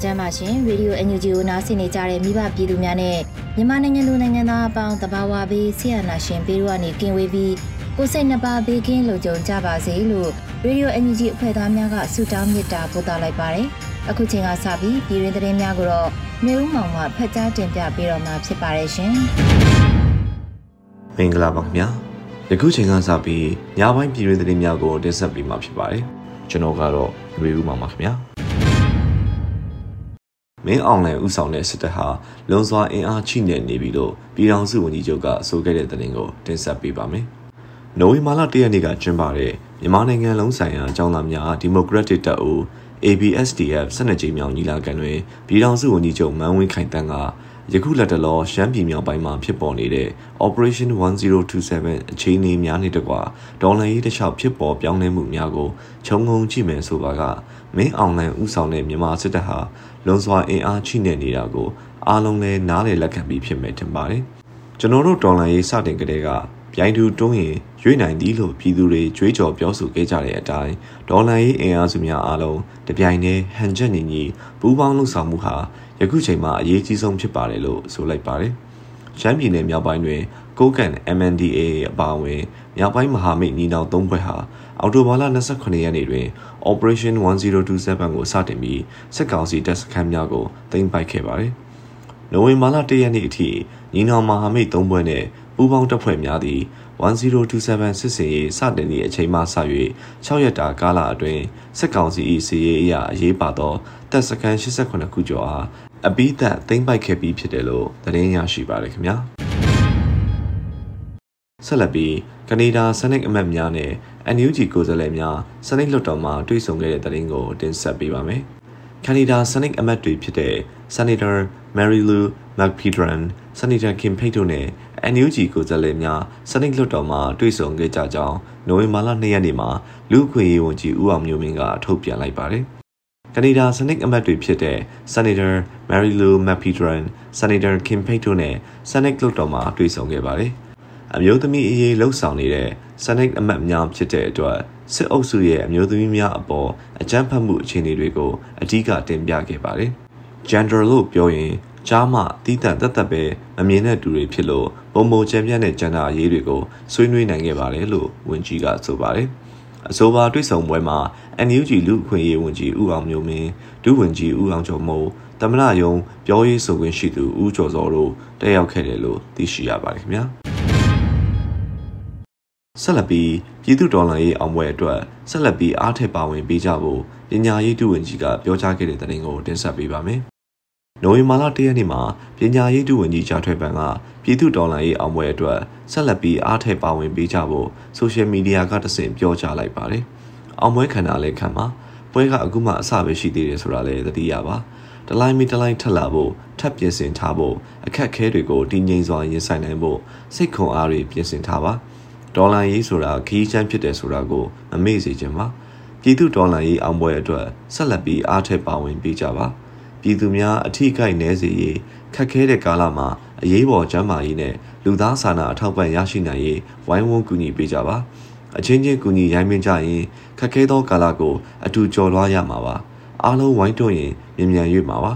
မင်္ဂလာညချမ်းပါရှင်ရေဒီယို NUG ကိုနားဆင်နေကြတဲ့မိဘပြည်သူများနဲ့မြန်မာနိုင်ငံသူနိုင်ငံသားအပေါင်းတဘာဝဘေးဆရာနာရှင်ပေတို့ကနေကင်ဝေးပြီးကိုစိတ်နှပါဘေးကင်းလုံခြုံကြပါစေလို့ရေဒီယို NUG အဖွဲ့သားများကဆုတောင်းမေတ္တာပို့သလိုက်ပါတယ်အခုချိန်ကစပြီးပြည်ရင်းသတင်းများကိုတော့နေဦးမောင်မှဖတ်ကြားတင်ပြပေးတော့မှာဖြစ်ပါတယ်ရှင်မင်္ဂလာပါခင်ဗျာယခုချိန်ကစပြီးညပိုင်းပြည်ရင်းသတင်းများကိုတင်ဆက်ပေးမှာဖြစ်ပါတယ်ကျွန်တော်ကတော့ရေဦးမောင်ပါခင်ဗျာ မင်းအောင်လှိုင်ဥဆောင်တဲ့စစ်တပ်ဟာလွန်စွာအင်အားချိနဲ့နေပြီလို့ပြည်ထောင်စုဝန်ကြီးချုပ်ကအဆိုခဲ့တဲ့သတင်းကိုတင်ဆက်ပေးပါမယ်။နိုဝင်ဘာလ၁ရက်နေ့ကကျင်းပတဲ့မြန်မာနိုင်ငံလုံးဆိုင်ရာအကြောင်းသားများဒီမိုကရက်တစ်တပ်ဦး ABSDF 12ကြိမ်မြောက်ညီလာခံတွင်ပြည်ထောင်စုဝန်ကြီးချုပ်မန်းဝင်းခိုင်တန်းကယခုလက်တလောရှမ်းပြည်မြောက်ပိုင်းမှာဖြစ်ပေါ်နေတဲ့ Operation 1027အခြေအနေများနဲ့တကွာဒေါ်လာရေးတစ်လျှောက်ဖြစ်ပေါ်ပြောင်းလဲမှုများကိုခြုံငုံကြည့်မယ်ဆိုပါကမင်းအောင်လှိုင်ဥဆောင်တဲ့မြန်မာစစ်တပ်ဟာ လွန်စွာအင်အားချိနဲ့နေတာကိုအားလုံးလည်းနားလည်လက်ခံပြီးဖြစ်မယ်ထင်ပါတယ်။ကျွန်တော်တို့ဒေါ်လာရေးစတင်ကြတဲ့ကပြိုင်သူတွန်းရင်ရွေးနိုင်သည်လို့ပြည်သူတွေကြွေးကြော်ပြောဆိုခဲ့ကြတဲ့အတိုင်းဒေါ်လာရေးအင်အားစုများအားလုံးတပြိုင်တည်းဟန်ချက်ညီညီပူးပေါင်းလှုပ်ဆောင်မှုဟာယခုချိန်မှာအရေးကြီးဆုံးဖြစ်ပါတယ်လို့ဆိုလိုက်ပါတယ်။ရှမ်းပြည်နယ်မြောက်ပိုင်းတွင်ကိုကန် MNDA အပါအဝင်မြောက်ပိုင်းမဟာမိတ်ညီနောင်သုံးဘက်ဟာအော်တိုဘာလ28ရက်နေ့တွင် Operation 1027ကိုစတင်ပြီးစစ်ကောင်စီတပ်စခန်းများကိုသိမ်းပိုက်ခဲ့ပါတယ်။နိုဝင်ဘာလ1ရက်နေ့အထိညီနောင်မဟာမိတ်သုံးဘက်နဲ့ပူးပေါင်းတပ်ဖွဲ့များသည်1027စစ်စင်ရေးစတင်သည့်အချိန်မှစ၍6ရက်တာကာလအတွင်းစစ်ကောင်စီ၏စီရေးအရာအရေးပါသောတပ်စခန်း88ခုကျော်အားအပိသက်သိမ်းပိုက်ခဲ့ပြီးဖြစ်တယ်လို့သတင်းရရှိပါတယ်ခင်ဗျာဆက်လက်ပြီးကနေဒါစနစ်အမတ်များနဲ့ NUG ကိုယ်စားလှယ်များစနစ်လွှတ်တော်မှာတွေ့ဆုံခဲ့တဲ့သတင်းကိုတင်ဆက်ပေးပါမယ်။ကနေဒါစနစ်အမတ်တွေဖြစ်တဲ့ Senator Mary Lou McPedron, Senator Kim Pate တို့နဲ့ NUG ကိုယ်စားလှယ်များစနစ်လွှတ်တော်မှာတွေ့ဆုံခဲ့ကြကြောင်းနိုဝင်ဘာလ2ရက်နေ့မှာလူ့အခွင့်အရေးဝန်ကြီးဦးအောင်မျိုးမင်းကထုတ်ပြန်လိုက်ပါတယ်။ကနေဒါစနစ်အမတ်တွေဖြစ်တဲ့ Senator Mary Lou McPedron, Senator Kim Pate တို့နဲ့စနစ်လွှတ်တော်မှာတွေ့ဆုံခဲ့ပါတယ်။ အမျိုးသမီးအရေးလှုပ်ဆောင်နေတဲ့စနိတ်အမတ်များဖြစ်တဲ့အတွက်စစ်အုပ်စုရဲ့အမျိုးသမီးများအပေါ်အကြမ်းဖက်မှုအခြေအနေတွေကိုအဓိကတင်ပြခဲ့ပါတယ်။ gender လို့ပြောရင်ကြားမှတီးတန့်တက်တက်ပဲမမြင်တဲ့သူတွေဖြစ်လို့ပုံပုံချမ်းပြန့်တဲ့ဂျန်ဒါအရေးတွေကိုဆွေးနွေးနိုင်ခဲ့ပါတယ်လို့ဝန်ကြီးကဆိုပါတယ်။အဆိုပါတွေ့ဆုံပွဲမှာ NUG လူ့အခွင့်အရေးဝန်ကြီးဦးအောင်မျိုးမင်းဒုဝန်ကြီးဦးအောင်ကျော်မိုးတမနာယုံပြောရေးဆိုခွင့်ရှိသူဦးကျော်စောတို့တက်ရောက်ခဲ့တယ်လို့သိရှိရပါတယ်ခင်ဗျာ။ ဆက်လက်ပြီးပြည်သူဒေါ်လာရေးအောင်ပွဲအတွက်ဆက်လက်ပြီးအားထည့်ပါဝင်ပေးကြဖို့ပညာရေးဒုဝန်ကြီးကပြောကြားခဲ့တဲ့သတင်းကိုတင်ဆက်ပေးပါမယ်။နိုဝင်ဘာလ၁ရက်နေ့မှာပညာရေးဒုဝန်ကြီးကြားထွေပန်ကပြည်သူဒေါ်လာရေးအောင်ပွဲအတွက်ဆက်လက်ပြီးအားထည့်ပါဝင်ပေးကြဖို့ဆိုရှယ်မီဒီယာကတဆင့်ပြောကြားလိုက်ပါတယ်။အောင်ပွဲခံတာလည်းခံပါပွဲကအခုမှအစပဲရှိသေးတယ်ဆိုတာလည်းသတိရပါ။တလိုင်းမီတလိုင်းထက်လာဖို့ထပ်ပြင်ဆင်ထားဖို့အခက်ခဲတွေကိုတည်ငြိမ်စွာရင်ဆိုင်နိုင်ဖို့စိတ်ခွန်အားတွေပြင်ဆင်ထားပါ။ ဒေါ်လာရေးဆိုတာခီးချမ်းဖြစ်တယ်ဆိုတာကိုမမေ့စေချင်ပါပြည်သူဒေါ်လာရေးအောင်ပွဲအတွက်ဆက်လက်ပြီးအားထည့်ပါဝင်ပေးကြပါပြည်သူများအထိကိုက်နေစေရေးခက်ခဲတဲ့ကာလမှာအရေးပေါ်ကျန်းမာရေးနဲ့လူသားစာနာအထောက်ပံ့ရရှိနိုင်ရေးဝိုင်းဝန်းကူညီပေးကြပါအချင်းချင်းကူညီရိုင်းပင်းကြရင်ခက်ခဲသောကာလကိုအတူကျော်လွှားရမှာပါအားလုံးဝိုင်းတွန်းရင်မြန်မြန်ရွေ့မှာပါ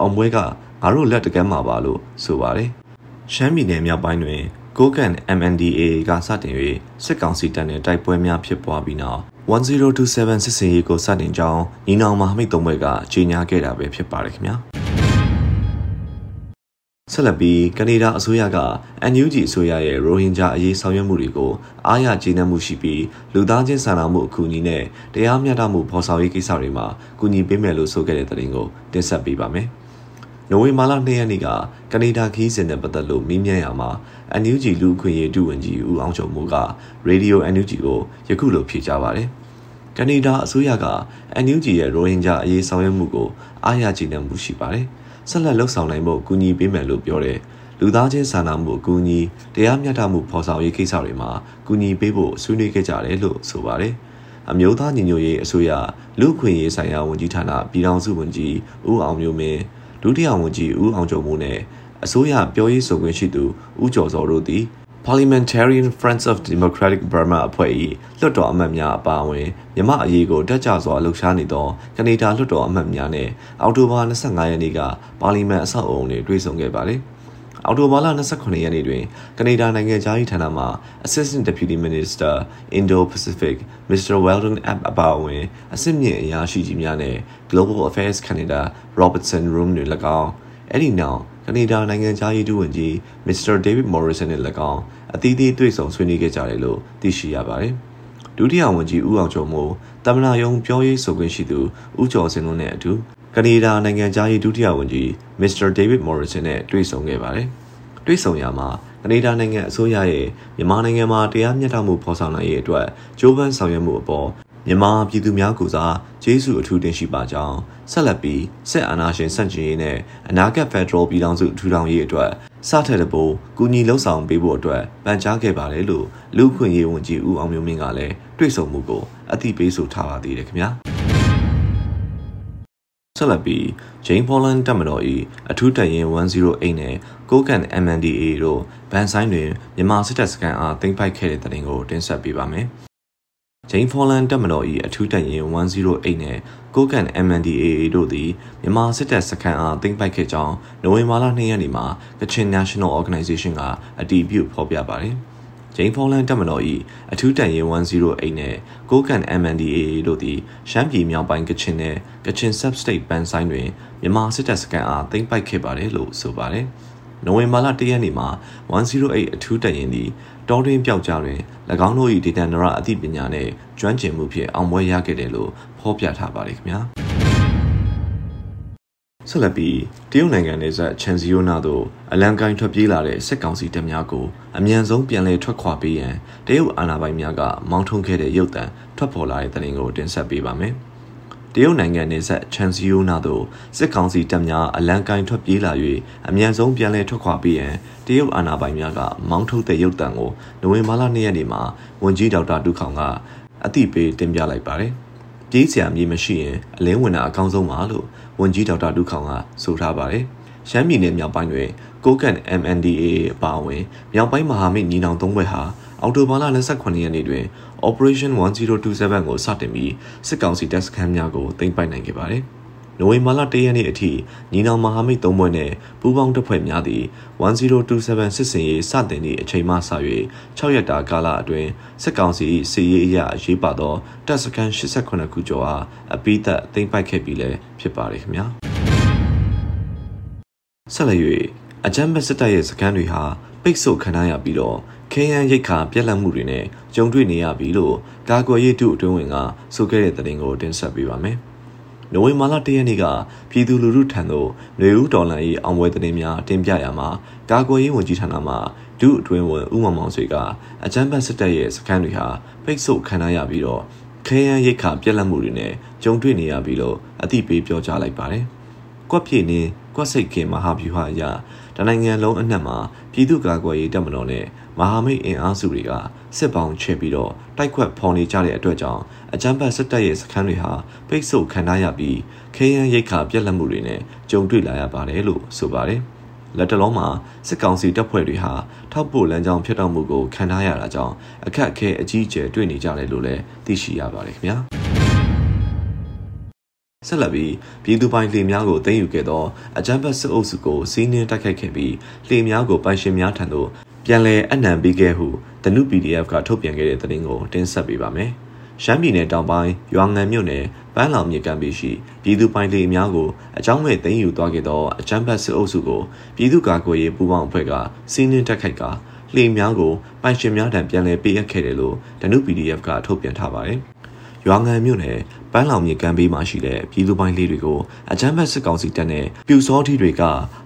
အောင်ပွဲကငါတို့လက်တကမ်းမှာပါလို့ဆိုပါတယ်ရှမ်းပြည်နယ်မြောက်ပိုင်းတွင် ကိုကန် MNDA ကစတင်၍စစ်ကောင်စီတပ်နဲ့တိုက်ပွဲများဖြစ်ပွားပြီးနောက်1027စစ်စင်ရေးကိုစတင်ကြောင်းညီနောင်မဟာမိတ်သုံးဘက်ကကြေညာခဲ့တာပဲဖြစ်ပါတယ်ခင်ဗျာဆက်လက်ပြီးကနေဒါအစိုးရက NUG အစိုးရရဲ့ရိုဟင်ဂျာအရေးဆောင်ရွက်မှုတွေကိုအားရကျေနပ်မှုရှိပြီးလူသားချင်းစာနာမှုအကူအညီနဲ့တရားမျှတမှုဖော်ဆောင်ရေးကိစ္စတွေမှာကူညီပေးမယ်လို့ဆိုခဲ့တဲ့သတင်းကိုတင်ဆက်ပေးပါမယ်။ နိုဝင်ဘာလ2ရက်နေ့ကကနေဒါခီးစဉ်နဲ့ပတ်သက်လို့မေးမြန်းရမှာ NUG လူခွင့်ရေးဒုဝန်ကြီးဦးအောင်ကျော်မိုးက Radio NUG ကိုယခုလိုဖြေကြားပါတယ်။ကနေဒါအစိုးရက NUG ရဲ့ရိုဟင်ဂျာအရေးဆောင်ရွက်မှုကိုအားရကျေနပ်မှုရှိပါတယ်။ဆက်လက်လှုပ်ဆောင်နိုင်ဖို့ကူညီပေးမယ်လို့ပြောတယ်။လူသားချင်းစာနာမှုအကူအညီတရားမျှတမှုဖော်ဆောင်ရေးကိစ္စတွေမှာကူညီပေးဖို့ဆွေးနွေးခဲ့ကြတယ်လို့ဆိုပါတယ်။အမျိုးသားညီညွတ်ရေးအစိုးရလူ့ခွင့်ရေးဆိုင်ရာဝန်ကြီးဌာနပြည်ထောင်စုဝန်ကြီးဦးအောင်မျိုးမင်း ဒုတိယဝန်ကြီးဦးအောင်ကျော်မိုးနဲ့အစိုးရပြောရေးဆိုခွင့်ရှိသူဦးကျော်စောတို့သည် Parliamentarian Friends of Democratic Burma အဖွဲ့၏လွှတ်တော်အမတ်များအပါအဝင်မြမအရေးကိုတက်ကြစွာလှုပ်ရှားနေသောကနေဒါလွှတ်တော်အမတ်များနဲ့အောက်တိုဘာ25ရက်နေ့ကပါလီမန်အဆောက်အုံတွင်တွေ့ဆုံခဲ့ပါသည်။ အော်တိုဘာလ29ရက်နေ့တွင်ကနေဒါနိုင်ငံသားရေးဌာနမှ Assistant Deputy Minister Indo-Pacific Mr. Weldon App အပါအဝင်အဆင့်မြင့်အရာရှိကြီးများနဲ့ Global Affairs Canada Robertson Room တွင်၎င်းအဲ့ဒီနောက်ကနေဒါနိုင်ငံသားရေးဒုဝန်ကြီး Mr. David Morrison နဲ့၎င်းအသီးသီးတွေ့ဆုံဆွေးနွေးခဲ့ကြတယ်လို့သိရှိရပါတယ်။ဒုတိယဝန်ကြီးဦးအောင်ကျော်မိုးတမနာယုံပြောရေးဆိုခွင့်ရှိသူဦးကျော်စင်တို့နဲ့အတူ ကနေဒါနိုင်ငံသားရေးဒုတိယဝန်ကြီး Mr. David Morrison နဲ့တွေ့ဆုံခဲ့ပါတယ်။တွေ့ဆုံရမှာကနေဒါနိုင်ငံအစိုးရရဲ့မြန်မာနိုင်ငံမှာတရားမျှတမှုဖော်ဆောင်နိုင်ရေးအတွက်ကြိုးပမ်းဆောင်ရွက်မှုအပေါ်မြန်မာပြည်သူများကိုစားကျေးဇူးအထူးတင်ရှိပါကြောင်းဆက်လက်ပြီးစစ်အာဏာရှင်ဆန့်ကျင်ရေးနဲ့အနာဂတ်ဖက်ဒရယ်ပြည်ထောင်စုထူထောင်ရေးအတွက်စထက်တပိုးကူညီလှုပ်ဆောင်ပေးဖို့အတွက်ပန်ကြားခဲ့ပါတယ်လို့လူခွင့်ရေးဝန်ကြီးဦးအောင်မျိုးမင်းကလည်းတွေ့ဆုံမှုကိုအသိပေးဆိုထားပါသေးတယ်ခင်ဗျာ ဆက်လက်ပြီးဂျိမ်းဖော်လန်တက်မတော်၏အထူးတရင်108နဲ့ကိုကန် MNDA တို့ဗန်ဆိုင်တွင်မြန်မာစစ်တပ်စခန်းအားသိမ်းပိုက်ခဲ့တဲ့တဲ့တင်ကိုတင်ဆက်ပေးပါမယ်။ဂျိမ်းဖော်လန်တပ်မတော်၏အထူးတပ်ရင်း108နဲ့ကိုကန် MNDAA တို့သည်မြန်မာစစ်တပ်စခန်းအားသိမ်းပိုက်ခဲ့ကြောင်းနိုဝင်ဘာလ2ရက်နေ့မှာ Kachin National Organization ကအတည်ပြုဖော်ပြပါတယ်။ ဂျိမ်းဖော်လန်တပ်မတော်၏အထူးတပ်ရင်း108နဲ့ကိုကန် MNDAA တို့သည်ရှမ်းပြည်မြောက်ပိုင်းကချင်နဲ့ကချင် Sub-State ပန်ဆိုင်တွင်မြန်မာစစ်တပ်စခန်းအားသိမ်းပိုက်ခဲ့ပါတယ်လို့ဆိုပါတယ်။နိုဝင်ဘာလ၁ရက်နေ့မှာ108အထူးတပ်ရင်းသည်တောတွင်းပြောက်ကြားတွင်၎င်းတို့၏ဒေသနရအသိပညာနှင့်ကျွမ်းကျင်မှုဖြင့်အောင်ပွဲရခဲ့တယ်လို့ဖော်ပြထားပါတယ်ခင်ဗျာ ဆက်လက်ပြီးတရုတ်နိုင်ငံနယ်စပ်ချန်စီယိုနာသို့အလံကိုင်းထွက်ပြေးလာတဲ့စစ်ကောင်စီတပ်များကိုအမြန်ဆုံးပြန်လည်ထွက်ခွာပေးရန်တရုတ်အာဏာပိုင်များကမောင်းထုံးခဲ့တဲ့ရုပ်သံထွက်ပေါ်လာတဲ့သတင်းကိုတင်ဆက်ပေးပါမယ်။တရုတ်နိုင်ငံနေဆက်ချန်စီယိုနာသို့စစ်ကောင်စီတပ်များအလံကိုင်းထွက်ပြေးလာ၍အမြန်ဆုံးပြန်လည်ထွက်ခွာပေးရန်တရုတ်အာဏာပိုင်များကမောင်းထုတ်တဲ့ရုပ်တံကိုနိုဝင်ဘာလ2ရက်နေ့မှာဝန်ကြီးဒေါက်တာဒုခောင်ကအသိပေးတင်ပြလိုက်ပါတယ်။ပြေးစရာမြေမရှိရင်အလင်းဝင်တာအကောင်းဆုံးပါလို့ ဝန်ကြီးဒေါက်တာဒုခောင်ကဆိုထားပါတယ်။ရှမ်းပြည်နယ်မြောက်ပိုင်းတွင်ကိုကန် MNDAA အပါအဝင်မြောက်ပိုင်းမဟာမိတ်ညီနောင်သုံးဘက်ဟာအော်တိုဘာလ28ရက်နေ့တွင် Operation 1027ကိုစတင်ပြီးစစ်ကောင်စီတပ်စခန်းများကိုသိမ်းပိုက်နိုင်ခဲ့ပါတယ်။ နိုဝင်ဘာလ၁ရက်နေ့အထိညီနောင်မဟာမိတ်သုံးဘွဲ့နဲ့ပူးပေါင်းတပ်ဖွဲ့များသည်1027စစ်စင်ရေးစတင်သည့်အချိန်မှစ၍6ရက်တာကာလအတွင်းစစ်ကောင်စီစစ်ရေးအရာအရေးပါသောတပ်စခန်း88ခုကျော်အားအပိသက်သိမ်းပိုက်ခဲ့ပြီးလည်းဖြစ်ပါတယ်ခင်ဗျာ။ဆက်လက်၍အကြမ်းဖက်စစ်တပ်ရဲ့စခန်းတွေဟာပိတ်ဆို့ခံရပြီးတော့ခဲယမ်းရိတ်ခါပြက်လက်မှုတွေနဲ့ကြုံတွေ့နေရပြီလို့ကာကွယ်ရေးတုအတွင်းဝင်ကဆိုခဲ့တဲ့သတင်းကိုတင်ဆက်ပေးပါမယ်။ နိုဝင်ဘာလ၁ရက်နေ့ကပြည်သူလူထုထံသို့နေဦးဒေါ်လာ၏အောင်ပွဲသတင်းများတင်ပြရမှာကာကွယ်ရေးဝန်ကြီးဌာနမှဒုအတွင်းဝင်ဦးမောင်မောင်ဆွေကအကြမ်းဖက်စစ်တပ်ရဲ့စခန်းတွေဟာပိတ်ဆို့ခံရပြီးတော့ခဲယမ်းရိတ်ခါပြက်လက်မှုတွေနဲ့ကြုံတွေ့နေရပြီလို့အသိပေးပြောကြားလိုက်ပါတယ်။ကွက်ပြေနေကွက်စိတ်ခင်မဟာဗျူဟာအရတနိုင်ငံလုံးအနှံ့မှာပြည်သူ့ကာကွယ်ရေးတပ်မတော်နဲ့ မဟာမိတ်အင်အားစုတွေကစစ်ပေါင်းချဲ့ပြီးတော့တိုက်ခွက်ဖော်နေကြတဲ့အတွက်ကြောင့်အကြမ်းဖက်စစ်တပ်ရဲ့စခန်းတွေဟာပိတ်ဆို့ခံရရပြီးခဲယမ်းရိတ်ခါပြက်လက်မှုတွေနဲ့ကြုံတွေ့လာရပါတယ်လို့ဆိုပါတယ်။လက်တလုံးမှာစစ်ကောင်စီတပ်ဖွဲ့တွေဟာထောက်ပို့လမ်းကြောင်းဖြစ်တော့မှုကိုခံထားရတာကြောင့်အခက်အခဲအကြီးအကျယ်တွေ့နေကြတယ်လို့လည်းသိရှိရပါတယ်ခင်ဗျာ။ဆက်လက်ပြီးပြည်သူပိုင်လှေများကိုသိမ်းယူခဲ့သောအကြမ်းဖက်စစ်အုပ်စုကိုစီးနင်းတိုက်ခိုက်ခဲ့ပြီးလှေများကိုပိုင်ရှင်များထံသို့ ပြန်လည်အနှံပေးခဲ့ဟုတနု PDF ကထုတ်ပြန်ခဲ့တဲ့သတင်းကိုတင်ဆက်ပေးပါမယ်။ရှမ်းပြည်နယ်တောင်ပိုင်းရွာငံမြို့နယ်ပန်းလောင်မြစ်ကမ်းပေရှိပြည်သူပိုင်လေအများကိုအကြောင်းမဲ့သိမ်းယူသွားခဲ့သောအကြမ်းဖက်စစ်အုပ်စုကိုပြည်သူ့ကာကွယ်ရေးပူးပေါင်းအဖွဲ့ကစီးနင်းတက်ခိုက်ကလှေများကိုပိုင်ရှင်များထံပြန်လည်ပေးအပ်ခဲ့တယ်လို့ဒနု PDF ကထုတ်ပြန်ထားပါတယ်။ရွာငံမြို့နယ်ပန်းလောင်မြစ်ကမ်းဘေးမှာရှိတဲ့ပြည်သူပိုင်လေးတွေကိုအကြမ်းဖက်စစ်ကောင်စီတပ်နဲ့ပြူစောထီတွေက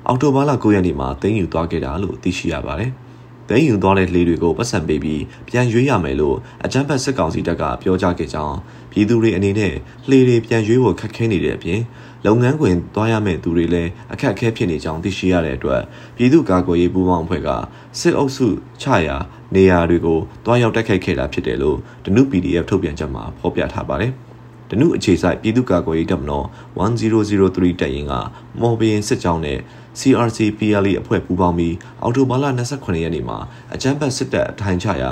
အော်တိုဘာလ9ရက်နေ့မှာသိမ်းယူသွားခဲ့တာလို့သိရှိရပါတယ်။ သိမ်းယူသွားတဲ့လေတွေကိုပတ်စံပေးပြီးပြန်ရွေးရမယ်လို့အကြမ်းဖက်စစ်ကောင်စီတပ်ကပြောကြားခဲ့ကြောင်းပြည်သူတွေအနေနဲ့လေတွေပြန်ရွေးဖို့ခက်ခဲနေတဲ့အပြင်လုပ်ငန်းခွင်သွားရမယ့်သူတွေလည်းအခက်အခဲဖြစ်နေကြောင်းသိရှိရတဲ့အတွက်ပြည်သူ့ကာကွယ်ရေးပူးပေါင်းအဖွဲ့ကစစ်အုပ်စုချရာနေရာတွေကိုတွားရောက်တိုက်ခိုက်ခဲ့တာဖြစ်တယ်လို့ဒနု PDF ထုတ်ပြန်ချက်မှာဖော်ပြထားပါတယ်။ဒနုအခြေဆိုင်ပြည်သူ့ကာကွယ်ရေးတပ်မတော်1003တပ်ရင်းကမော်ဘရင်စစ်ကြောင်းနဲ့ CRC PLA အဖွဲ့ပူးပေါင်းပြီးအော်တိုဘာလ28ရက်နေ့မှာအကြမ်းဖက်စစ်တပ်အထိုင်ချရာ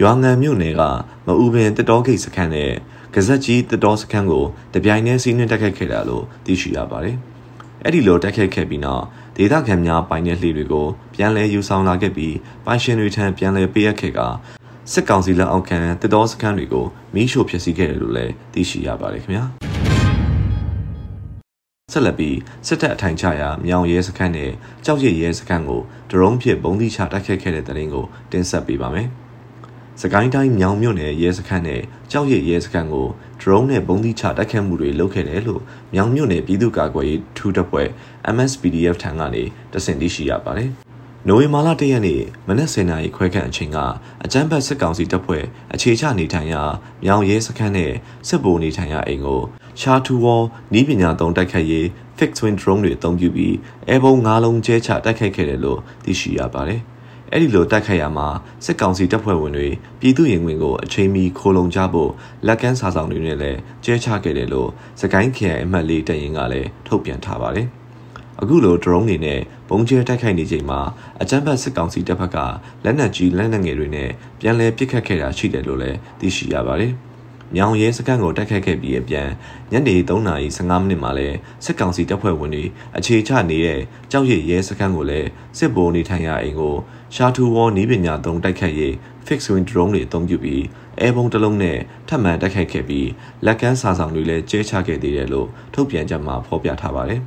ရွာငံမြို့နယ်ကမအူပင်တတော်ဂိတ်စခန်းနဲ့ကဇက်ကြီးတတော်စခန်းကိုတပြိုင်တည်းစီးနှင်းတက်ခတ်ခဲ့တာလို့သိရှိရပါတယ်။အဲ့ဒီလိုတက်ခတ်ခဲ့ပြီးနောက်ဒေသခံများပိုင်တဲ့လှေတွေကိုပြန်လည်ယူဆောင်လာခဲ့ပြီးပိုင်ရှင်တွေထံပြန်လည်ပေးအပ်ခဲ့ကစစ်ကောင်စီလက်အောက်ခံတတော်စခန်းတွေကိုမီးရှို့ဖျက်ဆီးခဲ့တယ်လို့လည်းသိရှိရပါတယ်ခင်ဗျာ။ ဆက်လက်ပြီးစစ်တပ်အထိုင်ချရာမြောင်ရဲစခန်းနဲ့ကြောက်ရည်ရဲစခန်းကိုဒရုန်းဖြင့်ပုံသီးချတိုက်ခတ်ခဲ့တဲ့တဲ့ရင်ကိုတင်ဆက်ပေးပါမယ်။စကိုင်းတိုင်းမြောင်မြို့နယ်ရဲစခန်းနဲ့ကြောက်ရည်ရဲစခန်းကိုဒရုန်းနဲ့ပုံသီးချတိုက်ခတ်မှုတွေလုပ်ခဲ့တယ်လို့မြောင်မြို့နယ်ပြည်သူ့ကာကွယ်ရေးထူးတပ်ဖွဲ့ MSPDF ထံကနေတဆင့်သိရှိရပါတယ်။နိုဝင်ဘာလ၁ရက်နေ့မနက်10:00နာရီခွဲခန့်အချိန်ကအကြမ်းဖက်စစ်ကောင်စီတပ်ဖွဲ့အခြေချနေထိုင်ရာမြောင်ရဲစခန်းနဲ့စစ်ဗိုလ်နေထိုင်ရာအိမ်ကို ရှားထူဝေါ်နီးပညာသုံးတိုက်ခိုက်ရေး fixed wing drone တွေအသုံးပြုပြီးအဲဘုံ၅လုံးကျဲချတိုက်ခိုက်ခဲ့တယ်လို့သိရှိရပါတယ်။အဲ့ဒီလိုတိုက်ခိုက်ရမှာစစ်ကောင်စီတပ်ဖွဲ့ဝင်တွေပြည်သူရင်ဝင်ကိုအချိန်မီခိုလုံကြဖို့လက်ကမ်းစာဆောင်တွေနဲ့လည်းကျဲချခဲ့တယ်လို့စကိုင်းခရိုင်အမှတ်လေးတရင်ကလည်းထုတ်ပြန်ထားပါတယ်။အခုလို drone တွေနဲ့ဘုံကျဲတိုက်ခိုက်နေချိန်မှာအကြမ်းဖက်စစ်ကောင်စီတပ်ဖက်ကလက်နက်ကြီးလက်နက်ငယ်တွေနဲ့ပြန်လည်ပစ်ခတ်ခဲ့တာရှိတယ်လို့လည်းသိရှိရပါတယ်။ မြောင်ရဲစခန်းကိုတိုက်ခိုက်ခဲ့ပြီးအပြန်ညနေ3:15မိနစ်မှာလဲစစ်ကောင်စီတပ်ဖွဲ့ဝင်တွေအခြေချနေတဲ့ကြောက်ရည်ရဲစခန်းကိုလည်းစစ်ဗိုလ်နေထိုင်ရာအိမ်ကိုရှာထူဝေါ်နီးပညာသုံးတိုက်ခိုက်ရေး fixed wing drone တွေအသုံးပြုပြီးအဲဘုံတစ်လုံးနဲ့ထပ်မံတိုက်ခိုက်ခဲ့ပြီးလက်ကမ်းစာဆောင်တွေလည်းကျဲချခဲ့သေးတယ်လို့ထုတ်ပြန်ချက်မှာဖော်ပြထားပါတယ်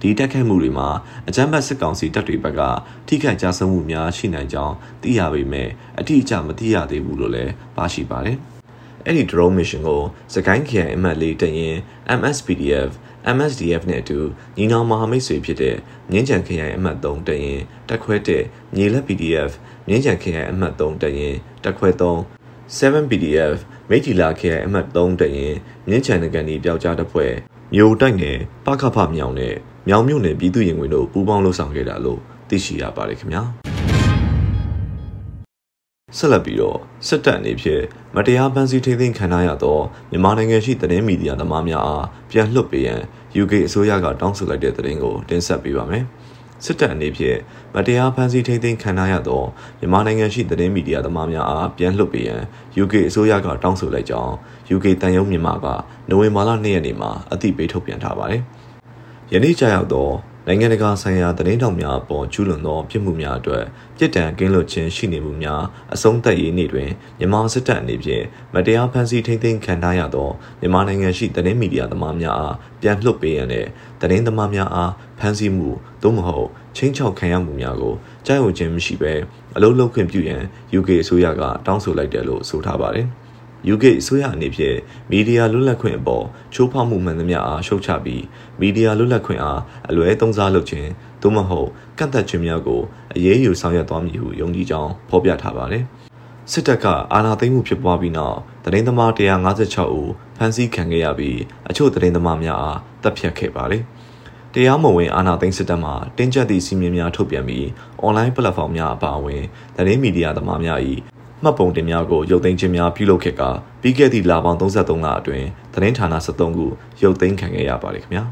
ဒီတက်ခတ်မှုတွေမှာအကြမ်းဖက်စစ်ကောင်စီတပ်တွေဘက်ကထိခိုက်ကြဆုံးမှုများရှိနိုင်ကြောင်းသိရပေမဲ့အတိအကျမသိရသေးဘူးလို့လည်းပါရှိပါတယ်။ အဲ့ဒီ drone mission ကိုစကိုင်းခရိုင်အမှတ်လေးတရင် MSPDF MSDF နဲ့အတူညီနောင်မဟာမိတ်ဆွေဖြစ်တဲ့မြင်းကြံခရိုင်အမှတ်3တရင်တက်ခွဲတဲ့ညီလက် PDF မြင်းကြံခရိုင်အမှတ်3တရင်တက်ခွဲ3 7 PDF မိထီလာခရိုင်အမှတ်3တရင်မြင်းချန်နကန်ဒီပျောက်ကြားတပ်ဖွဲ့မြို့တိုက်နယ်ပခဖမြောင်နဲ့မြောင်မြို့နယ်ပြည်သူ့ရင်ဝင်တို့ပူးပေါင်းလှုပ်ဆောင်ခဲ့တာလို့သိရှိရပါတယ်ခင်ဗျာ ဆက်လက်ပြီးတော့စစ်တပ်အနေဖြင့်မတရားဖမ်းဆီးထိန်းသိမ်းခံရသောမြန်မာနိုင်ငံရှိသတင်းမီဒီယာသမားများအားပြန်လွှတ်ပေးရန် UK အစိုးရကတောင်းဆိုလိုက်တဲ့သတင်းကိုတင်ဆက်ပေးပါမယ်။စစ်တပ်အနေဖြင့်မတရားဖမ်းဆီးထိန်းသိမ်းခံရသောမြန်မာနိုင်ငံရှိသတင်းမီဒီယာသမားများအားပြန်လွှတ်ပေးရန် UK အစိုးရကတောင်းဆိုလိုက်ကြောင်း UK တန်ယုံမြန်မာကနိုဝင်ဘာလ2ရက်နေ့မှာအသိပေးထုတ်ပြန်ထားပါတယ်။ယနေ့ကြာရောက်သော နိုင်ငံတကာဆိုင်ရာသတင်းတောက်များအပေါ်ကျူးလွန်သောပြစ်မှုများအတွက်ပြစ်ဒဏ်ကင်းလွတ်ခြင်းရှိနေမှုများအဆုံးသတ်ရေးနေ့တွင်မြန်မာစစ်တပ်အနေဖြင့်မတရားဖမ်းဆီးထိန်းသိမ်းခံထားရသောမြန်မာနိုင်ငံရှိသတင်းမီဒီယာသမားများအားပြန်လွှတ်ပေးရန်နဲ့သတင်းသမားများအားဖမ်းဆီးမှုသို့မဟုတ်ချင်းချောက်ခံရမှုများကိုကြားဝင်ခြင်းမရှိဘဲအလုံးလုံးခွင့်ပြုရန် UK အစိုးရကတောင်းဆိုလိုက်တယ်လို့ဆိုထားပါတယ်။ UK အစိုးရအနေဖြင့်မီဒီယာလွတ်လပ်ခွင့်အပေါ်ချိုးဖောက်မှုမှန်သမျှအားရှုတ်ချပြီးမီဒီယာလွတ်လပ်ခွင့်အားအလွဲသုံးစားလုပ်ခြင်းသို့မဟုတ်ကန့်သက်ခြင်းများကိုအရေးယူဆောင်ရွက်သွားမည်ဟုယုံကြည်ကြောင်းဖော်ပြထားပါတယ်။စစ်တပ်ကအာဏာသိမ်းမှုဖြစ်ပွားပြီးနောက်သတင်းသမား156ဦးဖမ်းဆီးခံခဲ့ရပြီးအချို့သတင်းသမားများအားတပ်ဖြတ်ခဲ့ပါတယ်။တရားမဝင်အာဏာသိမ်းစစ်တပ်မှတင်းကျပ်သည့်စီမင်းများထုတ်ပြန်ပြီးအွန်လိုင်းပလက်ဖောင်းများအပါအဝင်သတင်းမီဒီယာသမားများ၏ မှတ်ပုံတင်များကိုရုပ်သိမ်းခြင်းများပြုလုပ်ခဲ့ကပြီးခဲ့သည့်လပေါင်း33လအတွင်းသတင်းဌာန73ခုရုပ်သိမ်းခံခဲ့ရပါတယ်ခင်ဗျာ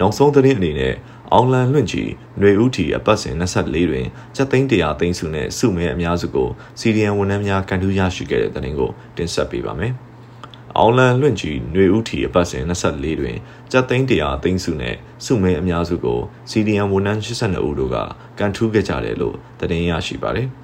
နောက်ဆုံးသတင်းအနေနဲ့အောင်လန်လွင့်ကြီးຫນွေဦးတီအပတ်စဉ်24တွင်စက်သိန်း100သိန်းစုနဲ့စုမဲအများစုကိုစီရီယန်ဝန်ထမ်းများကန်ထူးရရှိခဲ့တဲ့သတင်းကိုတင်ဆက်ပေးပါမယ်။ အောင်လန်လွင့်ကြီးຫນွေဦးတီအပတ်စဉ်24တွင်စက်သိန်း100သိန်းစုနဲ့စုမဲအများစုကိုစီရီယန်ဝန်ထမ်း82ဦးတို့ကကန်ထူးခဲ့ကြတယ်လို့သတင်းရရှိပါတယ်။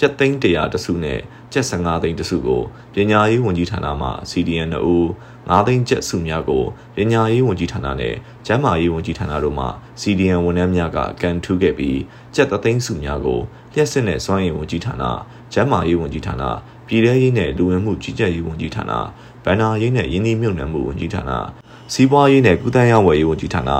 စကျပ်သိန်း100တစုနဲ့ကျပ်15သိန်းတစုကိုပညာရေးဝန်ကြီးဌာနမှ CDN 2ဦး9သိန်းကျပ်စုများကိုပညာရေးဝန်ကြီးဌာနနဲ့ကျန်းမာရေးဝန်ကြီးဌာနတို့မှ CDN ဝန်ထမ်းများကကန်ထူးခဲ့ပြီးကျပ်သိန်းစုများကိုလျှက်စစ်နဲ့စွမ်းရည်ဝန်ကြီးဌာနကျန်းမာရေးဝန်ကြီးဌာနပြည်ထရေးနဲ့လူဝင်မှုကြီးကြပ်ရေးဝန်ကြီးဌာန ဗန္နာရေးနဲ့ရင်းနှီးမြှုပ်နှံမှုဝန်ကြီးဌာနစီးပွားရေးနဲ့ကုသရေးဝယ်ရေးဝန်ကြီးဌာန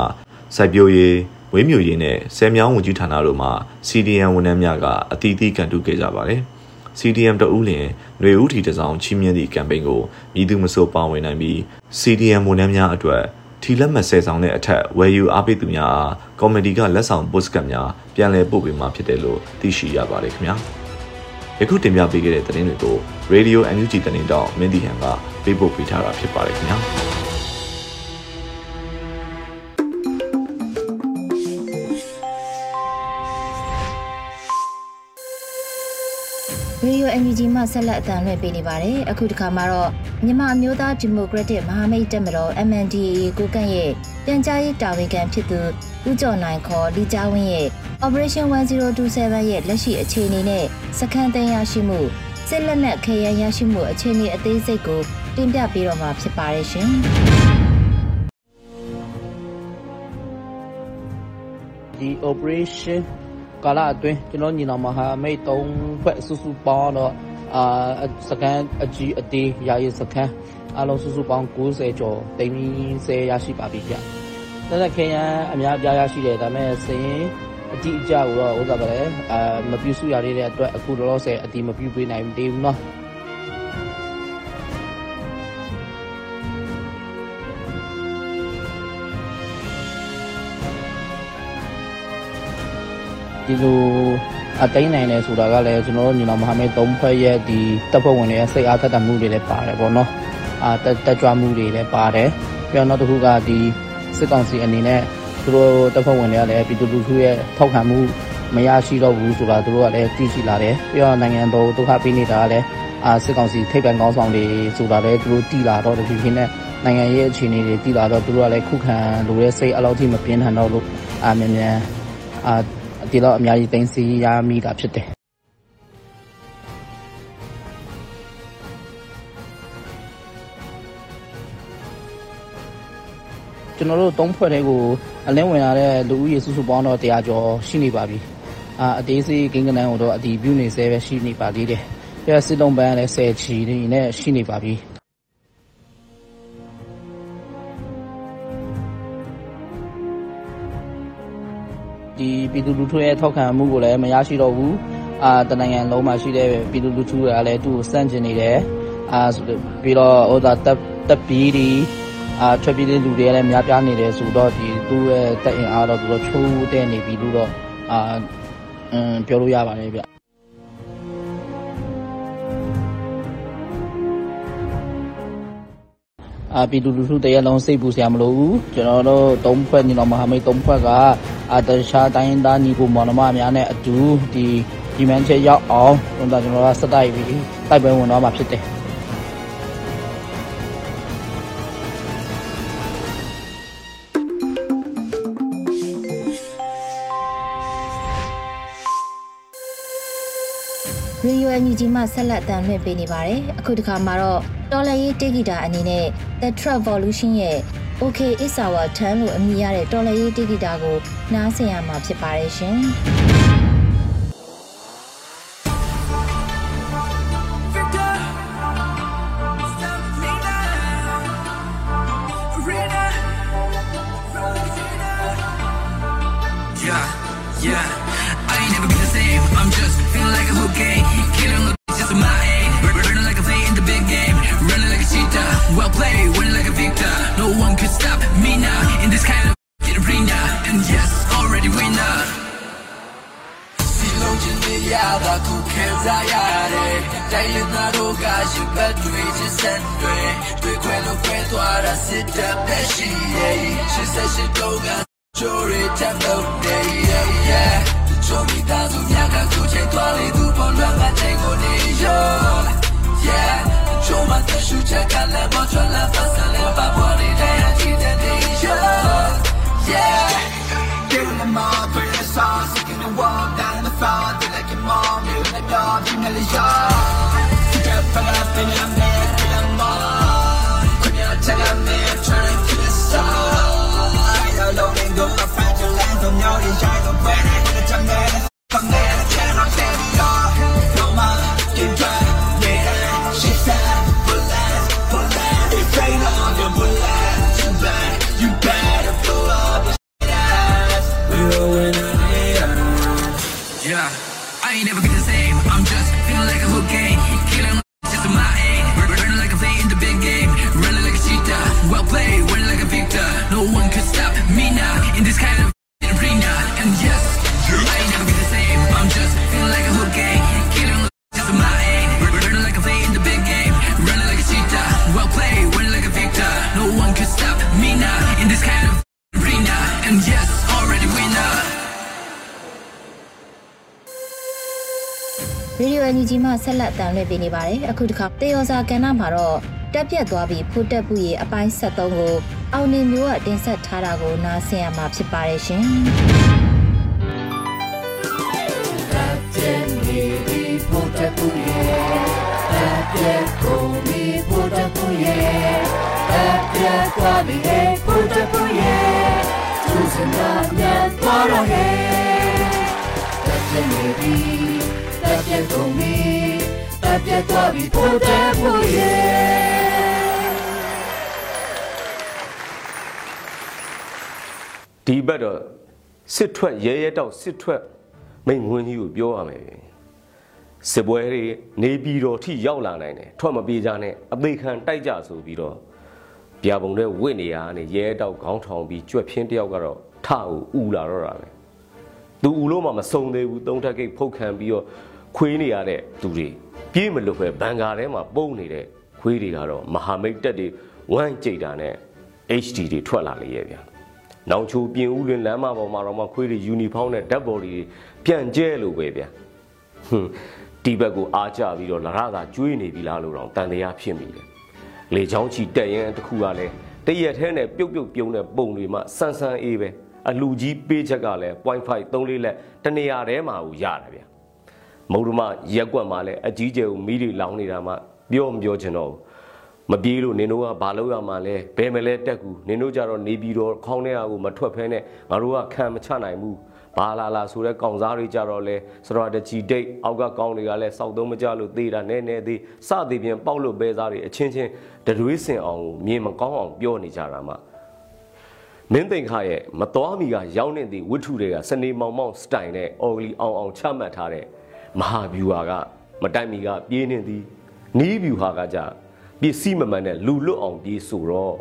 စိုက်ပျိုးရေးဝင်းမြူရေးနဲ့ဆယ်မြောင်းဝန်ကြီးဌာနတို့မှ CDN ဝန်ထမ်းများကအတီးတီးကန်တူးခဲ့ကြပါတယ်။ CDM တဦးလင်ຫນွေဦးထီတစောင်းချင်းမြင့်သည့်ကမ်ပိန်းကိုမြည်သူမဆိုပါဝင်နိုင်ပြီး CDM ဝန်ထမ်းများအတွက်ထီလက်မဆယ်ဆောင်တဲ့အထက်ဝယ်ယူအားပေးသူများအားကော်မတီကလက်ဆောင်ပို့စကတ်များပြန်လည်ပို့ပေးမှာဖြစ်တယ်လို့သိရှိရပါတယ်ခင်ဗျာ ယခုတင်ပြပေးခဲ့တဲ့သတင်းတွေကို Radio NUG သတင်းတောက်မင်းဒီဟန်ကပေးပို့ပေးထားတာဖြစ်ပါတယ်ခင်ဗျာရေဒီယို NUG မှဆက်လက်အသံလွှင့်ပေးနေပါတယ်။အခုတစ်ခါမှာတော့မြန်မာအမျိုးသားဒီမိုကရက်တစ်မဟာမိတ်တပ်မတော် MNDAA ကိုကန့်ရဲ့ပြန်ကြားရေးတာဝန်ခံဖြစ်သူဦးကျော်နိုင်ခေါ်လီကျဝင်းရဲ့ Operation 1027ရဲ့လက်ရှိအခြေအနေနဲ့စခန်းသိမ်းရရှိမှုစစ်လက်နက်ခေရန်ရရှိမှုအခြေအနေအသေးစိတ်ကိုတင်ပြပေးတော့မှာဖြစ်ပါတယ်ရှင်။ဒီ operation ကာလအတွင်းကျွန်တော်ညီနောင်မဟာမိတ်၃ဖွဲ့စုစုပေါင်းတော့အာစကန်အကြီးအသေးရာရေးစကန်အလုံးစုစုပေါင်း90ကျော်တိမ်30ရရှိပါပြီဗျ။ဒါနဲ့ခင်ရန်အများပြားရရှိတယ်ဒါပေမဲ့စရင် အတိအကျကိုတော့ဥစ္စာပဲအာမပြုစုရသေးတဲ့အတွက်အခုလောလောဆယ်အတိမပြုပေးနိုင်သေးဘူးเนาะဒီလိုအတိုင်းနိုင်တယ်ဆိုတာကလည်းကျွန်တော်တို့ညီနောင်မဟာမိတ်၃ဖွဲ့ရဲ့ဒီတပ်ဖွဲ့ဝင်တွေရဲ့စိတ်အားသက်သာမှုတွေလည်းပါတယ်ပေါ့နော်အာတက်ကြွမှုတွေလည်းပါတယ်ပြီးတော့နောက်တစ်ခုကဒီစစ်ကောင်စီအနေနဲ့ သူတို့တပ်ဖွဲ့ဝင်တွေကလည်းပြည်သူလူထုရဲ့ထောက်ခံမှုမရရှိတော့ဘူးဆိုတာသူတို့ကလည်းသိရှိလာတယ်ပြီးတော့နိုင်ငံတော်ဒုက္ခပေးနေတာကလည်းအာစစ်ကောင်စီထိပ်ပံကောင်းဆောင်တွေဆိုတာလည်းသူတို့တည်လာတော့တဖြည်းဖြည်းနဲ့နိုင်ငံရဲ့အခြေအနေတွေတည်လာတော့သူတို့ကလည်းခုခံလိုတဲ့စိတ်အလောက်ထိမပြင်းထန်တော့လို့အာမြန်မြန်အာဒီတော့အများကြီးသိသိရမိတာဖြစ်တယ် ကျွန်တော်တို့သုံးဖွဲ့တွေကိုအလင်းဝင်လာတဲ့လူဦးရေစုစုပေါင်းတော့100ကျော်ရှိနေပါပြီအာအသေးစိတ်ကိန်းကနန်းကိုတော့အတီးပြုနေဆဲပဲရှိနေပါသေးတယ်ပြစစ်လုံးပန်းလည်း10ချီနေနဲ့ရှိနေပါပြီဒီပြည်သူလူထုရဲ့ထောက်ခံမှုကိုလည်းမရရှိတော့ဘူးအာတနိုင်ငံလုံးမှာရှိတဲ့ပြည်သူလူထုကလည်းသူ့ကိုစန့်ကျင်နေတယ်အာပြီးတော့ဟိုဒါတပ်တပ်ပြီးဒီ အာထွက်ပြေးတဲ့လူတွေကလည်းများပြားနေတယ်ဆိုတော့ဒီသူ့ရဲ့တက်အင်အားတော့သူတို့ချိုးတဲ့နေပြီလို့တော့အာအင်းပြောလို့ရပါတယ်ဗျအာပြည်သူလူထုတရက်လုံးစိတ်ပူစရာမလိုဘူးကျွန်တော်တို့သုံးဖွဲ့ညီတော်မဟာမိတ်သုံးဖွဲ့ကအာတခြားတိုင်းသားညီကိုမောင်နှမများနဲ့အတူဒီဒီမန်ချက်ရောက်အောင်ကျွန်တော်ကျွန်တော်ကစတိုက်ပြီးတိုက်ပွဲဝင်တော့မှာဖြစ်တယ် ရေဒီယိုအန်ယူဂျီမှဆက်လက်အသံလွှင့်ပေးနေပါတယ်။အခုတစ်ခါမှာတော့တော်လရေးတေဂီတာအနေနဲ့ The Travolution ရဲ့ OK It's Our Turn လို့အမည်ရတဲ့တော်လရေးတေဂီတာကိုနားဆင်ရမှာဖြစ်ပါတယ်ရှင်။ ချိုမတရှူချက်ကလည်းမချလာဖဆန်လည်းပါပေါ်နေတဲ့ချီတဲ့နေရော yeah Get in the mob, bring the sauce, sick in the wall, down in the front, feel like your mom, you like dog, you ရေဒီ ယိုအန်ယူဂျီမှဆက်လက်တန်လှည့်ပေးနေပါတယ်အခုတစ်ခါတေယောစာကဏ္ဍမှာတော့တက်ပြက်သွားပြီးဖိုးတက်ပူရဲ့အပိုင်း73ကိုအောင်နေမျိုးကတင်ဆက်ထားတာကိုနားဆင်ရမှာဖြစ်ပါတယ်ရှင်သွားပြီဟဲ့ဖို့တပူရဲ့သူစင်သာမြတ်သွားတော့ဟဲ့တက်ပြနေပြီ တက်ပြကုန်ပြီတက်ပြသွားပြီဖို့တပူရဲ့ဒီဘက်တော့စစ်ထွက်ရဲရဲတောက်စစ်ထွက်မိန်ဝင်းကြီးကိုပြောရမယ်စစ်ပွဲတွေနေပြီးတော့ထိရောက်လာနိုင်တယ်ထွက်မပြေးကြနဲ့အသေးခံတိုက်ကြဆိုပြီးတော့ပြပုံတဲ့ဝစ်နေရကနေရဲတောက်ခေါင်းထောင်ပြီးကြွက်ဖြင်းတယောက်ကတော့ထကိုဥလာတော့တာပဲသူဥလို့မှမစုံသေးဘူးသုံးထက်ကိတ်ဖုတ်ခံပြီးတော့ ခွေးနေရတဲ့သူတွေပြေးမလွတ်ပဲဘန်ကာထဲမှာပုံနေတဲ့ခွေးတွေကတော့မဟာမိတ်တက်တွေဝမ်းကြိတ်တာနဲ့ HD တွေထွက်လာလေရဲ့ဗျာ။နောင်ချိုပြင်ဦးလွင်လမ်းမပေါ်မှာတော့မှခွေးတွေယူနီဖောင်းနဲ့ဓာတ်ဘော်တွေပြန်ကျဲလို့ပဲဗျာ။ဟွန်းဒီဘက်ကိုအားကြပြီးတော့လရသာကျွေးနေပြီလားလို့တော့တန်တရားဖြစ်မိတယ်။လေချောင်းချီတက်ရင်တစ်ခုကလည်းတရက်ထဲနဲ့ပြုတ်ပြုတ်ပြုံးတဲ့ပုံတွေမှဆန်းဆန်းအေးပဲအလူကြီးပေးချက်ကလည်း0.5 3လေးလက်တနေရာထဲမှာကိုရတာဗျာ။ မုံဒမရက်ကွက်မှာလည်းအကြီးကျယ်ကိုမီးတွေလောင်းနေတာမှပြောမပြောချင်တော့ဘူးမပြေးလို့နင်တို့ကဘာလုပ်ရမှာလဲဘယ်မလဲတက်ကူနင်တို့ကြတော့နေပြီးတော့ခေါင်းထဲအကိုမထွက်ဖဲနဲ့ငါတို့ကခံမချနိုင်ဘူးဘာလာလာဆိုတဲ့ကောင်စားတွေကြတော့လဲစရတချီဒိတ်အောက်ကကောင်တွေကလည်းစောက်သုံးမကြလို့သေးတာနဲနဲသေးစသည်ဖြင့်ပေါက်လို့ပဲစားတွေအချင်းချင်းတရွေးစင်အောင်မြင်မကောင်းအောင်ပြောနေကြတာမှမင်းသိင်ခရဲ့မတော်မီကရောက်နေသည့်ဝိထုတွေကစနေမောင်မောင်စတိုင်နဲ့အော်ဂလီအောင်အောင်ချမှတ်ထားတဲ့ မဟာဗျူဟာကမတိုက်မီကပြေးနေသည်နီးဗျူဟာကကြပစ္စည်းမမှန်တဲ့လူလွတ်အောင်ပြေးဆိုတော့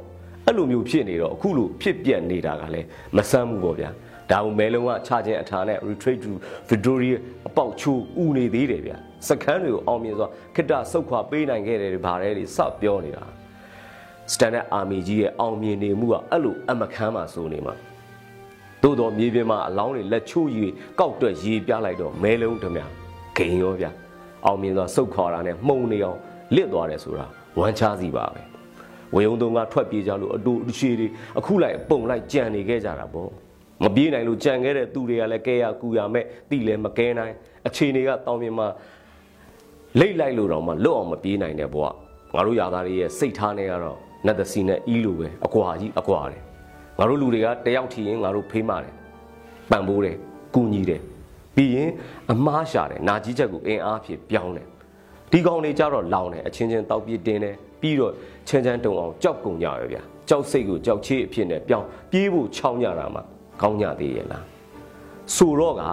အဲ့လိုမျိုးဖြစ်နေတော့အခုလိုဖြစ်ပြက်နေတာကလည်းမဆမ်းဘူးပေါ့ဗျာဒါကိုမဲလုံးကချခြင်းအထာနဲ့ retreat to victory အပေါက်ချိုးဥနေသေးတယ်ဗျာစကန်းတွေကိုအောင်မြင်စွာခိတ္တဆုတ်ခွာပေးနိုင်ခဲ့တယ်ဗါရဲတွေစပြောနေတာ standard army ကြီးရဲ့အောင်မြင်နေမှုကအဲ့လိုအမခမ်းမှာစိုးနေမှာသို့တော်မြေပြင်မှာအလောင်းတွေလက်ချိုးရီကောက်တွက်ရေးပြလိုက်တော့မဲလုံးတမ ဂိန်ရောဗျာအောင်မြင်စွာဆုတ်ခွာတာနဲ့မှုံနေအောင်လစ်သွားတယ်ဆိုတာဝမ်းချစီပါပဲဝေယုံတုံကထွက်ပြေးကြလို့အတူအရှိတွေအခုလိုက်ပုံလိုက်ကြံနေခဲ့ကြတာပေါ့မပြေးနိုင်လို့ကြံခဲ့တဲ့သူတွေကလည်းကဲရကူရမဲ့တိလည်းမကဲနိုင်အခြေအနေကတောင်းပြမှာလိတ်လိုက်လို့တော့မှလွတ်အောင်မပြေးနိုင်တဲ့ဘဝငါတို့ယာသားတွေရဲ့စိတ်ထားနေကတော့နတ်သစီနဲ့အီးလိုပဲအကွာကြီးအကွာတယ်ငါတို့လူတွေကတယောက်ထီရင်ငါတို့ဖေးမာတယ်ပံ့ပိုးတယ်ကူညီတယ် ပြီးရင်အမားရှာတယ်နာကြီးချက်ကိုအင်အားဖြင့်ပြောင်းတယ်ဒီကောင်တွေကြတော့လောင်တယ်အချင်းချင်းတောက်ပြတင်းတယ်ပြီးတော့ချမ်းချမ်းတုံအောင်ကြောက်ကုန်ကြရဗျာကြောက်စိတ်ကိုကြောက်ချေးအဖြစ်နဲ့ပြောင်းပြေးဖို့ချောင်းကြတာမှကောင်းကြသေးရဲ့လားဆိုတော့က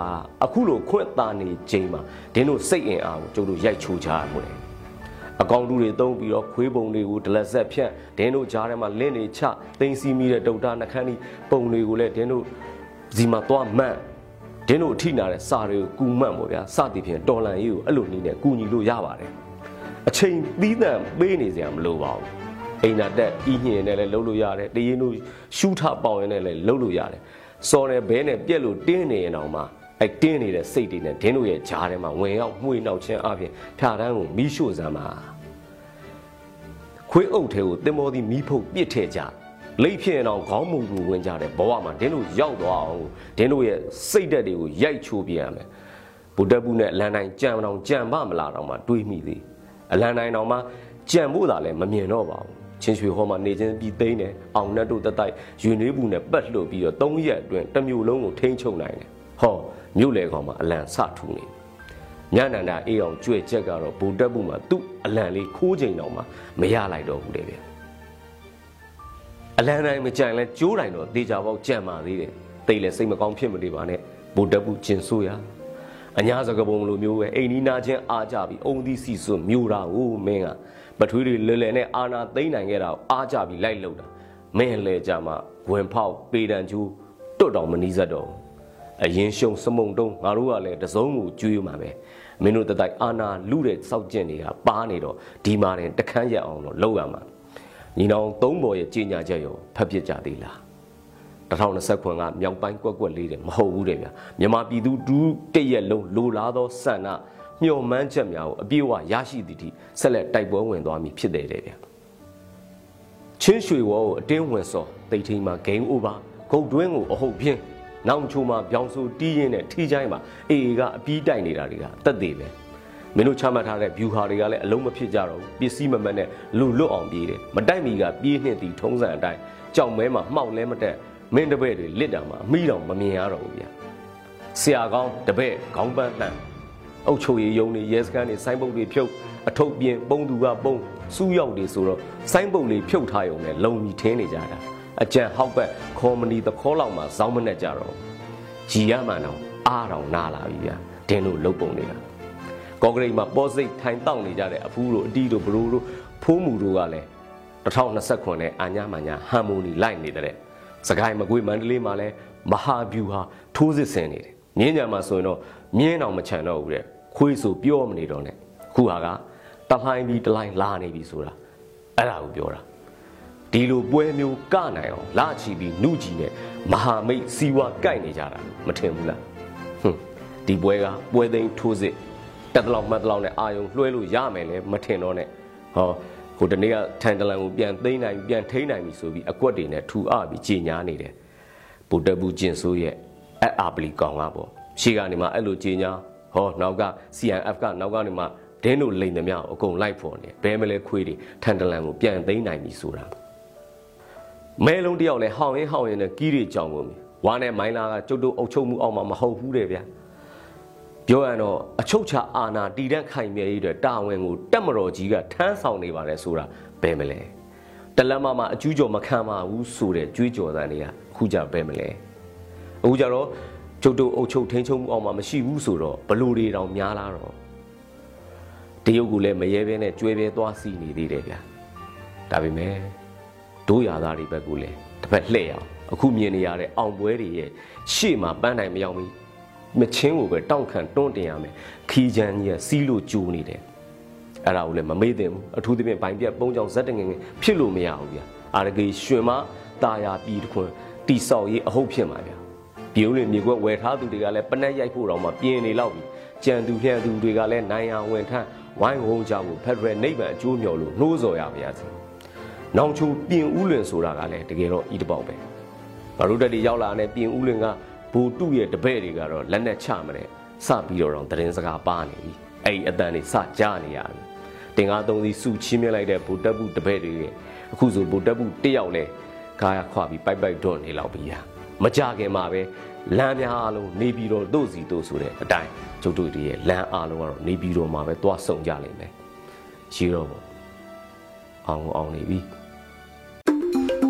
အခုလိုခွင့်သားနေချိန်မှာဒင်းတို့စိတ်အင်အားကိုကျုပ်တို့ရိုက်ချိုးချရမှုတယ်အကောင်တူတွေတုံးပြီးတော့ခွေးပုံတွေကိုဒလက်ဆက်ဖြန့်ဒင်းတို့ကြားထဲမှာလင့်နေချသိမ်းစီမိတဲ့ဒုတ်တာနှခမ်းဒီပုံတွေကိုလည်းဒင်းတို့ဇီမှာသွားမှန် ဒင်းတို့အထိနာတဲ့စာတွေကိုကူမှန်ပေါ့ဗျာစသည်ဖြင့်တော်လန်ရေးကိုအဲ့လိုနည်းနဲ့ကူညီလို့ရပါတယ်အချိန်သီးသန့်ပေးနေစရာမလိုပါဘူးအိမ်နာတက်ဤညင်နဲ့လည်းလှုပ်လို့ရတယ်တရင်တို့ရှူးထပေါင်ရင်လည်းလှုပ်လို့ရတယ်စော်တယ်ဘဲနဲ့ပြက်လို့တင်းနေရင်တော့မှအဲ့တင်းနေတဲ့စိတ်တွေနဲ့ဒင်းတို့ရဲ့ဂျားထဲမှာဝင်ရောက်မှွေနှောက်ခြင်းအပြင်ဖြာတန်းကိုမီးရှို့စမ်းပါခွေးအုပ်ထဲကိုတင်မောသည်မီးဖုတ်ပစ်ထည့်ကြ လိတ်ဖြစ်အောင်ခေါင်းမုံကူဝင်ကြတဲ့ဘဝမှာဒင်းတို့ရောက်သွားအောင်ဒင်းတို့ရဲ့စိတ်ဓာတ်တွေကိုရိုက်ချိုးပြရမယ်ဗုဒ္ဓဘုနဲ့အလန်တိုင်းကြံအောင်ကြံပါမလားတော့မှတွေးမိသေးအလန်တိုင်းတော့မှကြံဖို့သာလည်းမမြင်တော့ပါဘူးချင်းရွှေဟောမှာနေချင်းပြီးသိမ်းတယ်အောင်နတ်တို့တက်တိုက်ယူနေဘူးနဲ့ပတ်လှုပ်ပြီးတော့၃ရက်အတွင်းတစ်မျိုးလုံးကိုထိန်းချုပ်နိုင်တယ်ဟောမြို့လေကောင်မှာအလံစထူနေညနန္ဒာအေးအောင်ကြွေချက်ကတော့ဗုဒ္ဓဘုမှာသူ့အလံလေးခိုးချိန်တော့မှမရလိုက်တော့ဘူးလေဗျ အလံတိုင်းမကြံလဲကျိုးတိုင်းတော့တေချာပေါက်ကြံပါသေးတယ်တိတ်လဲစိတ်မကောင်းဖြစ်မနေပါနဲ့ဗုဒ္ဓဘုကျင်ဆိုးရအညာစကပုံလိုမျိုးပဲအိမ်နီးနာချင်းအားကြပြီးအုံသီးစီစွမျိုးတာကိုမင်းကပထွေးတွေလဲလဲနဲ့အာနာသိမ့်နိုင်ခဲ့တာအားကြပြီးလိုက်လို့တာမင်းလဲကြမှာဝင်ဖောက်ပေတံကျူးတွတ်တော်မနီးစက်တော့အရင်ရှုံစမုံတုံးငါတို့ကလည်းတစုံကိုကျွေးမှာပဲမင်းတို့တတိုက်အာနာလူတဲ့စောက်ကျင့်တွေကပါနေတော့ဒီမှာတင်တခန်းရအောင်တော့လောက်ရမှာ ညီနောင်သုံးပေါ်ရဲ့ကြီးညာချက်ရောဖတ်ပြကြသေးလား2020ခွန်ကမြောက်ပိုင်းကွက်ကွက်လေးတယ်မဟုတ်ဘူးတဲ့ဗျာမြန်မာပြည်သူဒူးတရက်လုံးလိုလားသောဆန္ဒမျှော်မှန်းချက်များကိုအပြည့်အဝရရှိသည့်ထိဆက်လက်တိုက်ပွဲဝင်သွားမည်ဖြစ်တယ်တဲ့ဗျာချင်းရွှေဝေါကိုအတင်းဝင်စော်တိတ်ထိန်မှာ game over ဂုတ်တွင်းကိုအဟုတ်ပြင်းနောင်ချိုမှာပြောင်းဆိုတီးရင်နဲ့ထီးချိုင်းမှာအေအေကအပြီးတိုက်နေတာတွေကတက်သေးပဲ မင်းတို့ချမှတ်ထားတဲ့ view ဟာတွေကလည်းအလုံးမဖြစ်ကြတော့ဘူးပစ္စည်းမမတ်နဲ့လူလွတ်အောင်ပြေးတယ်မတိုက်မီကပြေးနှင့်သည်ထုံးစံအတိုင်းကြောက်မဲမှာမှောက်လဲမတက်မင်းတပည့်တွေလစ်တာမှာအမိတော်မမြင်ရတော့ဘူးဗျာဆရာကောင်းတပည့်ခေါင်းပန်းနှံအုတ်ချုပ်ရည်ယုံတွေရဲစခန်းတွေစိုင်းပုတ်တွေဖြုတ်အထုပ်ပြင်းပုံသူကပုံစူးရောက်တွေဆိုတော့စိုင်းပုတ်လေးဖြုတ်ထားရုံနဲ့လုံပြီးထင်းနေကြတာအကြံဟောက်ဘက်ခေါ်မနီသခေါ်လောက်မှာဇောင်းမနဲ့ကြတော့ဂျီရမှန်တော့အားတောင်နာလာပြီဗျာဒင်းတို့လုတ်ပုံနေတာ ကော့ဂရိတ်မှာပေါ်စိတ်ထိုင်တောက်နေကြတဲ့အဖူးတို့အတီးတို့ဘရိုးတို့ဖိုးမူတို့ကလည်း2029နဲ့အာညာမညာဟမ်မိုနီလိုက်နေတဲ့စကိုင်းမကွေးမန္တလေးမှာလည်းမဟာဗျူဟာထိုးစစ်ဆင်နေတယ်မြင်းညံမှာဆိုရင်တော့မြင်းအောင်မချန်တော့ဘူးတဲ့ခွေးဆိုပြောမနေတော့နဲ့ခုဟာကတလှိုင်းပြီးတလှိုင်းလာနေပြီဆိုတာအဲ့ဒါကိုပြောတာဒီလိုပွဲမျိုးကနိုင်အောင်လာချီပြီးနှုကြည့်နဲ့မဟာမိတ်စီဝါကိုက်နေကြတာမထင်ဘူးလားဟွန်းဒီပွဲကပွဲသိမ်းထိုးစစ် တက်တလောက်မှတ်တလောက်နဲ့အာယုံလွှဲလို့ရမယ်လဲမထင်တော့နဲ့ဟောဟိုတနေ့ကထန်တလန်ကိုပြန်သိမ်းနိုင်ပြန်ထိန်းနိုင်ပြီဆိုပြီးအကွက်တွေနဲ့ထူအပြီးကြီးညာနေတယ်ဗုဒ္ဓဘူးကျင်ဆိုးရဲ့အအာပလီကောင်ကပေါ့ရှေ့ကနေမှအဲ့လိုကြီးညာဟောနောက်က CNF ကနောက်ကနေမှဒင်းတို့လိန်သမျှအကုန်လိုက်ဖို့နေဘဲမလဲခွေးတွေထန်တလန်ကိုပြန်သိမ်းနိုင်ပြီဆိုတာမဲလုံးတယောက်လဲဟောင်းရင်ဟောင်းရင်နဲ့ကီးတွေကြောင်ကုန်ပြီဝါနဲ့မိုင်းလာကကျုပ်တို့အုပ်ချုပ်မှုအောက်မှာမဟုတ်ဘူးတဲ့ဗျာ ပြောရတော့အချုပ်ချာအာဏာတည်တဲ့ခိုင်မြဲရေးအတွက်တာဝန်ကိုတက်မတော်ကြီးကထမ်းဆောင်နေပါတယ်ဆိုတာဘယ်မလဲတလက်မမအကျူးကျော်မခံပါဘူးဆိုတဲ့ကြွေးကြော်သံတွေကခုကြဘယ်မလဲအခုကြတော့ကျုပ်တို့အုပ်ချုပ်ထိန်းချုပ်မှုအောက်မှာမရှိဘူးဆိုတော့ဘလူတွေတောင်များလာတော့တရုတ်ကလည်းမရဲဘဲနဲ့ကျွဲပဲသွားစီနေသေးတယ်ဗျာဒါပေမဲ့ဒိုးရသားတွေဘက်ကလည်းတစ်ဖက်လှည့်အောင်အခုမြင်နေရတဲ့အောင်ပွဲတွေရဲ့ရှေ့မှာပန်းနိုင်မရောက်မီ မချင်းကိုပဲတောင့်ခံတွန်းတင်ရမယ်ခီးချမ်းကြီးကစီးလို့ကြိုးနေတယ်အဲ့ဒါကိုလည်းမမေ့သင့်ဘူးအထူးသဖြင့်ဘိုင်ပြက်ပုံကြောင်ဇက်တငယ်ငယ်ဖြစ်လို့မရဘူးဗျာအာရဂေရွှင်မตาယာပြည်တခွန်းတိဆောက်ရေးအဟုတ်ဖြစ်မှာဗျာပြုံးလင်မြေကွက်ဝယ်ထားသူတွေကလည်းပနက်ရိုက်ဖို့တော့မှပြင်းနေလောက်ပြီကြံသူဖြန့်သူတွေကလည်းနိုင်အောင်ဝင်ထမ်းဝိုင်းဝုံကြဖို့ဖက်ဒရယ်နိဗ္ဗာန်အကျိုးမျှော်လို့နှိုးဆော်ရပါရစေ။နောင်ချုံပြင်ဦးလွင်ဆိုတာကလည်းတကယ်တော့ဤတပေါက်ပဲ။ဘာလို့တက်တွေရောက်လာတဲ့ပြင်ဦးလွင်က ဘူတုရဲ့တပည့်တွေကတော့လက်နဲ့ချမတဲ့စပြီးတော့တရင်စကားပါနေပြီ။အဲ့ဒီအတန်တွေစကြားနေရပြီ။တင်ကားသုံးစီစုချင်းမြလိုက်တဲ့ဘူတက်ဘူးတပည့်တွေရဲ့အခုဆိုဘူတက်ဘူးတယောက်လဲကာယခွာပြီးပိုက်ပိုက်တော့နေလောက်ပြီ။မကြခင်မှာပဲလမ်းများအလုံးနေပြီးတော့တို့စီတို့ဆိုတဲ့အတိုင်းကျုပ်တို့တွေရဲ့လမ်းအလုံးကတော့နေပြီးတော့မှာပဲသွားဆုံကြလိမ့်မယ်ရှိတော့ပေါ့အောင်အောင်နေပြီ